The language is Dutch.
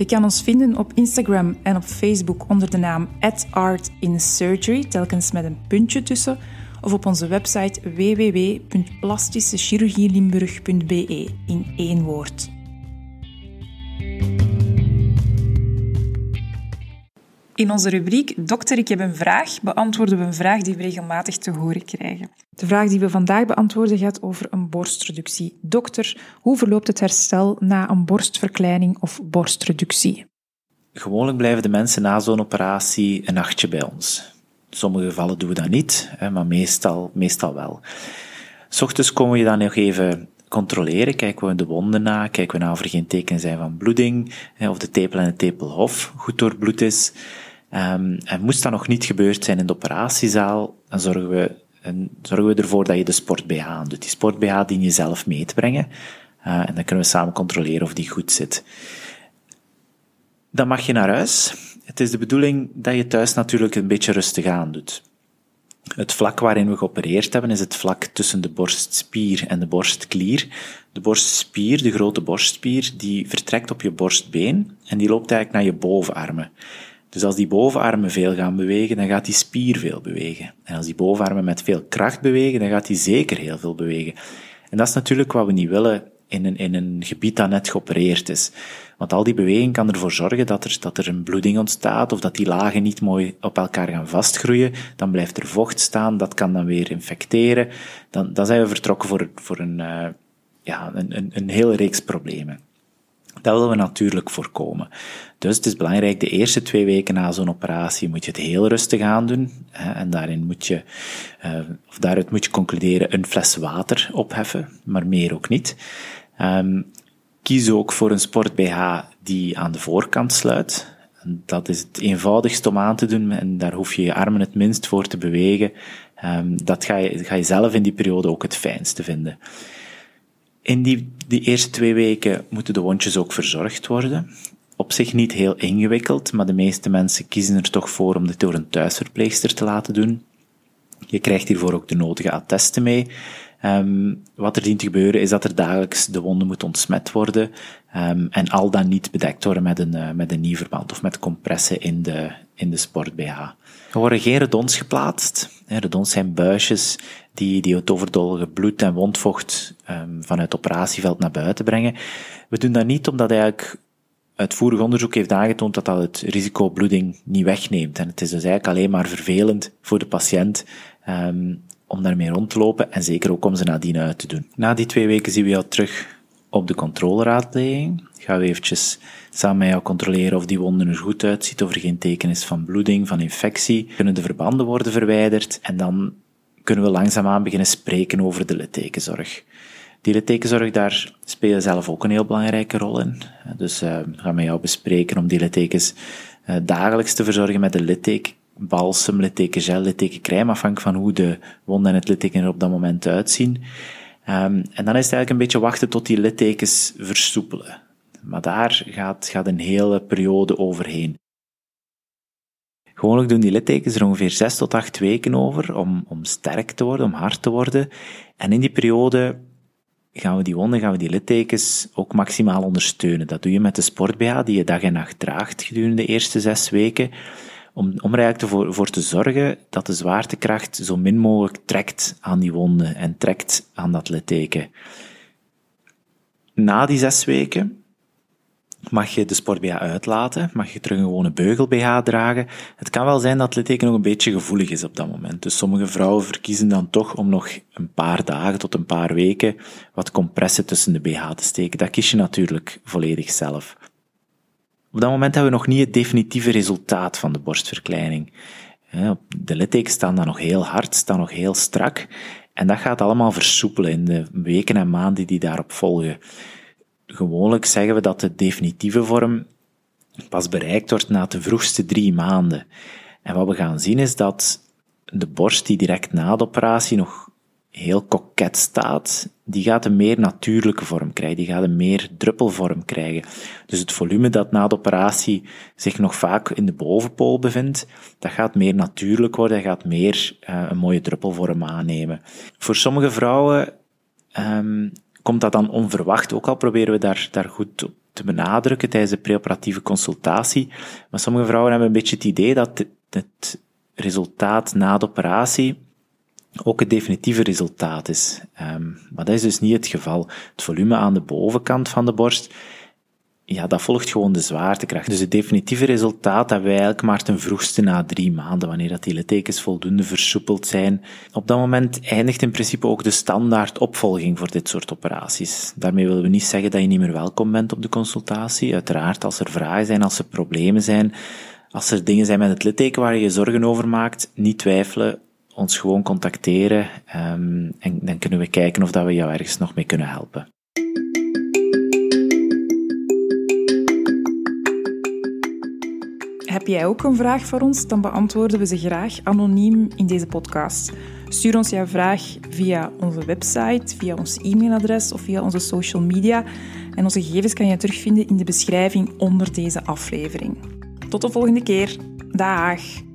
Je kan ons vinden op Instagram en op Facebook onder de naam @artinsurgery, telkens met een puntje tussen, of op onze website www.plastischechirurgielimburg.be in één woord. In onze rubriek Dokter, ik heb een vraag beantwoorden we een vraag die we regelmatig te horen krijgen. De vraag die we vandaag beantwoorden gaat over een borstreductie. Dokter, hoe verloopt het herstel na een borstverkleining of borstreductie? Gewoonlijk blijven de mensen na zo'n operatie een nachtje bij ons. In sommige gevallen doen we dat niet, hè, maar meestal, meestal wel. S ochtends komen we je dan nog even controleren, kijken we de wonden na, kijken we naar of er geen tekenen zijn van bloeding, hè, of de tepel en het tepelhof goed doorbloed is. Um, en moest dat nog niet gebeurd zijn in de operatiezaal, dan zorgen we, en zorgen we ervoor dat je de sport-BH aandoet. Die sport-BH dien je zelf mee te brengen, uh, en dan kunnen we samen controleren of die goed zit. Dan mag je naar huis. Het is de bedoeling dat je thuis natuurlijk een beetje rustig aandoet. Het vlak waarin we geopereerd hebben is het vlak tussen de borstspier en de borstklier. De borstspier, de grote borstspier, die vertrekt op je borstbeen en die loopt eigenlijk naar je bovenarmen. Dus als die bovenarmen veel gaan bewegen, dan gaat die spier veel bewegen. En als die bovenarmen met veel kracht bewegen, dan gaat die zeker heel veel bewegen. En dat is natuurlijk wat we niet willen in een, in een gebied dat net geopereerd is. Want al die beweging kan ervoor zorgen dat er, dat er een bloeding ontstaat, of dat die lagen niet mooi op elkaar gaan vastgroeien. Dan blijft er vocht staan, dat kan dan weer infecteren. Dan, dan zijn we vertrokken voor, voor een, uh, ja, een, een, een hele reeks problemen. Dat willen we natuurlijk voorkomen. Dus het is belangrijk, de eerste twee weken na zo'n operatie moet je het heel rustig aandoen. Hè, en daarin moet je, uh, of daaruit moet je concluderen, een fles water opheffen, maar meer ook niet. Um, kies ook voor een sport-BH die aan de voorkant sluit. Dat is het eenvoudigst om aan te doen en daar hoef je je armen het minst voor te bewegen. Um, dat ga je, ga je zelf in die periode ook het fijnste vinden. In die, eerste twee weken moeten de wondjes ook verzorgd worden. Op zich niet heel ingewikkeld, maar de meeste mensen kiezen er toch voor om dit door een thuisverpleegster te laten doen. Je krijgt hiervoor ook de nodige attesten mee. Um, wat er dient te gebeuren is dat er dagelijks de wonden moet ontsmet worden um, en al dan niet bedekt worden met een, uh, met een nieuwverband of met compressen in de, in de sport-BH. Er worden geen redons geplaatst. Redons zijn buisjes die, die het overdolige bloed en wondvocht um, vanuit het operatieveld naar buiten brengen. We doen dat niet omdat eigenlijk uitvoerig onderzoek heeft aangetoond dat dat het risico bloeding niet wegneemt. En het is dus eigenlijk alleen maar vervelend voor de patiënt um, om daarmee rond te lopen en zeker ook om ze nadien uit te doen. Na die twee weken zien we jou terug op de controleraadpleging. Gaan we eventjes samen met jou controleren of die wonden er goed uitziet, of er geen teken is van bloeding, van infectie. Kunnen de verbanden worden verwijderd en dan kunnen we langzaamaan beginnen spreken over de littekenzorg. Die littekenzorg, daar spelen zelf ook een heel belangrijke rol in. Dus uh, we gaan met jou bespreken om die littekens uh, dagelijks te verzorgen met de litteken balsem, litteken gel, afhankelijk van hoe de wond en het litteken er op dat moment uitzien. Um, en dan is het eigenlijk een beetje wachten tot die littekens versoepelen. Maar daar gaat, gaat een hele periode overheen. Gewoonlijk doen die littekens er ongeveer 6 tot 8 weken over om, om sterk te worden, om hard te worden. En in die periode gaan we die wonden, gaan we die littekens ook maximaal ondersteunen. Dat doe je met de sport die je dag en nacht draagt gedurende de eerste zes weken om, om er eigenlijk voor, voor te zorgen dat de zwaartekracht zo min mogelijk trekt aan die wonden en trekt aan dat litteken. Na die zes weken mag je de sport BH uitlaten, mag je terug een gewone beugel BH dragen. Het kan wel zijn dat het litteken nog een beetje gevoelig is op dat moment. Dus sommige vrouwen verkiezen dan toch om nog een paar dagen tot een paar weken wat compressen tussen de BH te steken. Dat kies je natuurlijk volledig zelf. Op dat moment hebben we nog niet het definitieve resultaat van de borstverkleining. De littekens staan dan nog heel hard, staan nog heel strak. En dat gaat allemaal versoepelen in de weken en maanden die daarop volgen. Gewoonlijk zeggen we dat de definitieve vorm pas bereikt wordt na de vroegste drie maanden. En wat we gaan zien is dat de borst die direct na de operatie nog heel koket staat, die gaat een meer natuurlijke vorm krijgen, die gaat een meer druppelvorm krijgen. Dus het volume dat na de operatie zich nog vaak in de bovenpool bevindt, dat gaat meer natuurlijk worden, dat gaat meer uh, een mooie druppelvorm aannemen. Voor sommige vrouwen um, komt dat dan onverwacht, ook al proberen we daar, daar goed op te benadrukken tijdens de preoperatieve consultatie. Maar sommige vrouwen hebben een beetje het idee dat het resultaat na de operatie ook het definitieve resultaat is. Um, maar dat is dus niet het geval. Het volume aan de bovenkant van de borst, ja, dat volgt gewoon de zwaartekracht. Dus het definitieve resultaat hebben wij eigenlijk maar ten vroegste na drie maanden, wanneer dat die littekens voldoende versoepeld zijn. Op dat moment eindigt in principe ook de standaard opvolging voor dit soort operaties. Daarmee willen we niet zeggen dat je niet meer welkom bent op de consultatie. Uiteraard, als er vragen zijn, als er problemen zijn, als er dingen zijn met het litteken waar je je zorgen over maakt, niet twijfelen, ons gewoon contacteren um, en dan kunnen we kijken of dat we jou ergens nog mee kunnen helpen. Heb jij ook een vraag voor ons? Dan beantwoorden we ze graag anoniem in deze podcast. Stuur ons jouw vraag via onze website, via ons e-mailadres of via onze social media. En onze gegevens kan je terugvinden in de beschrijving onder deze aflevering. Tot de volgende keer. Dag!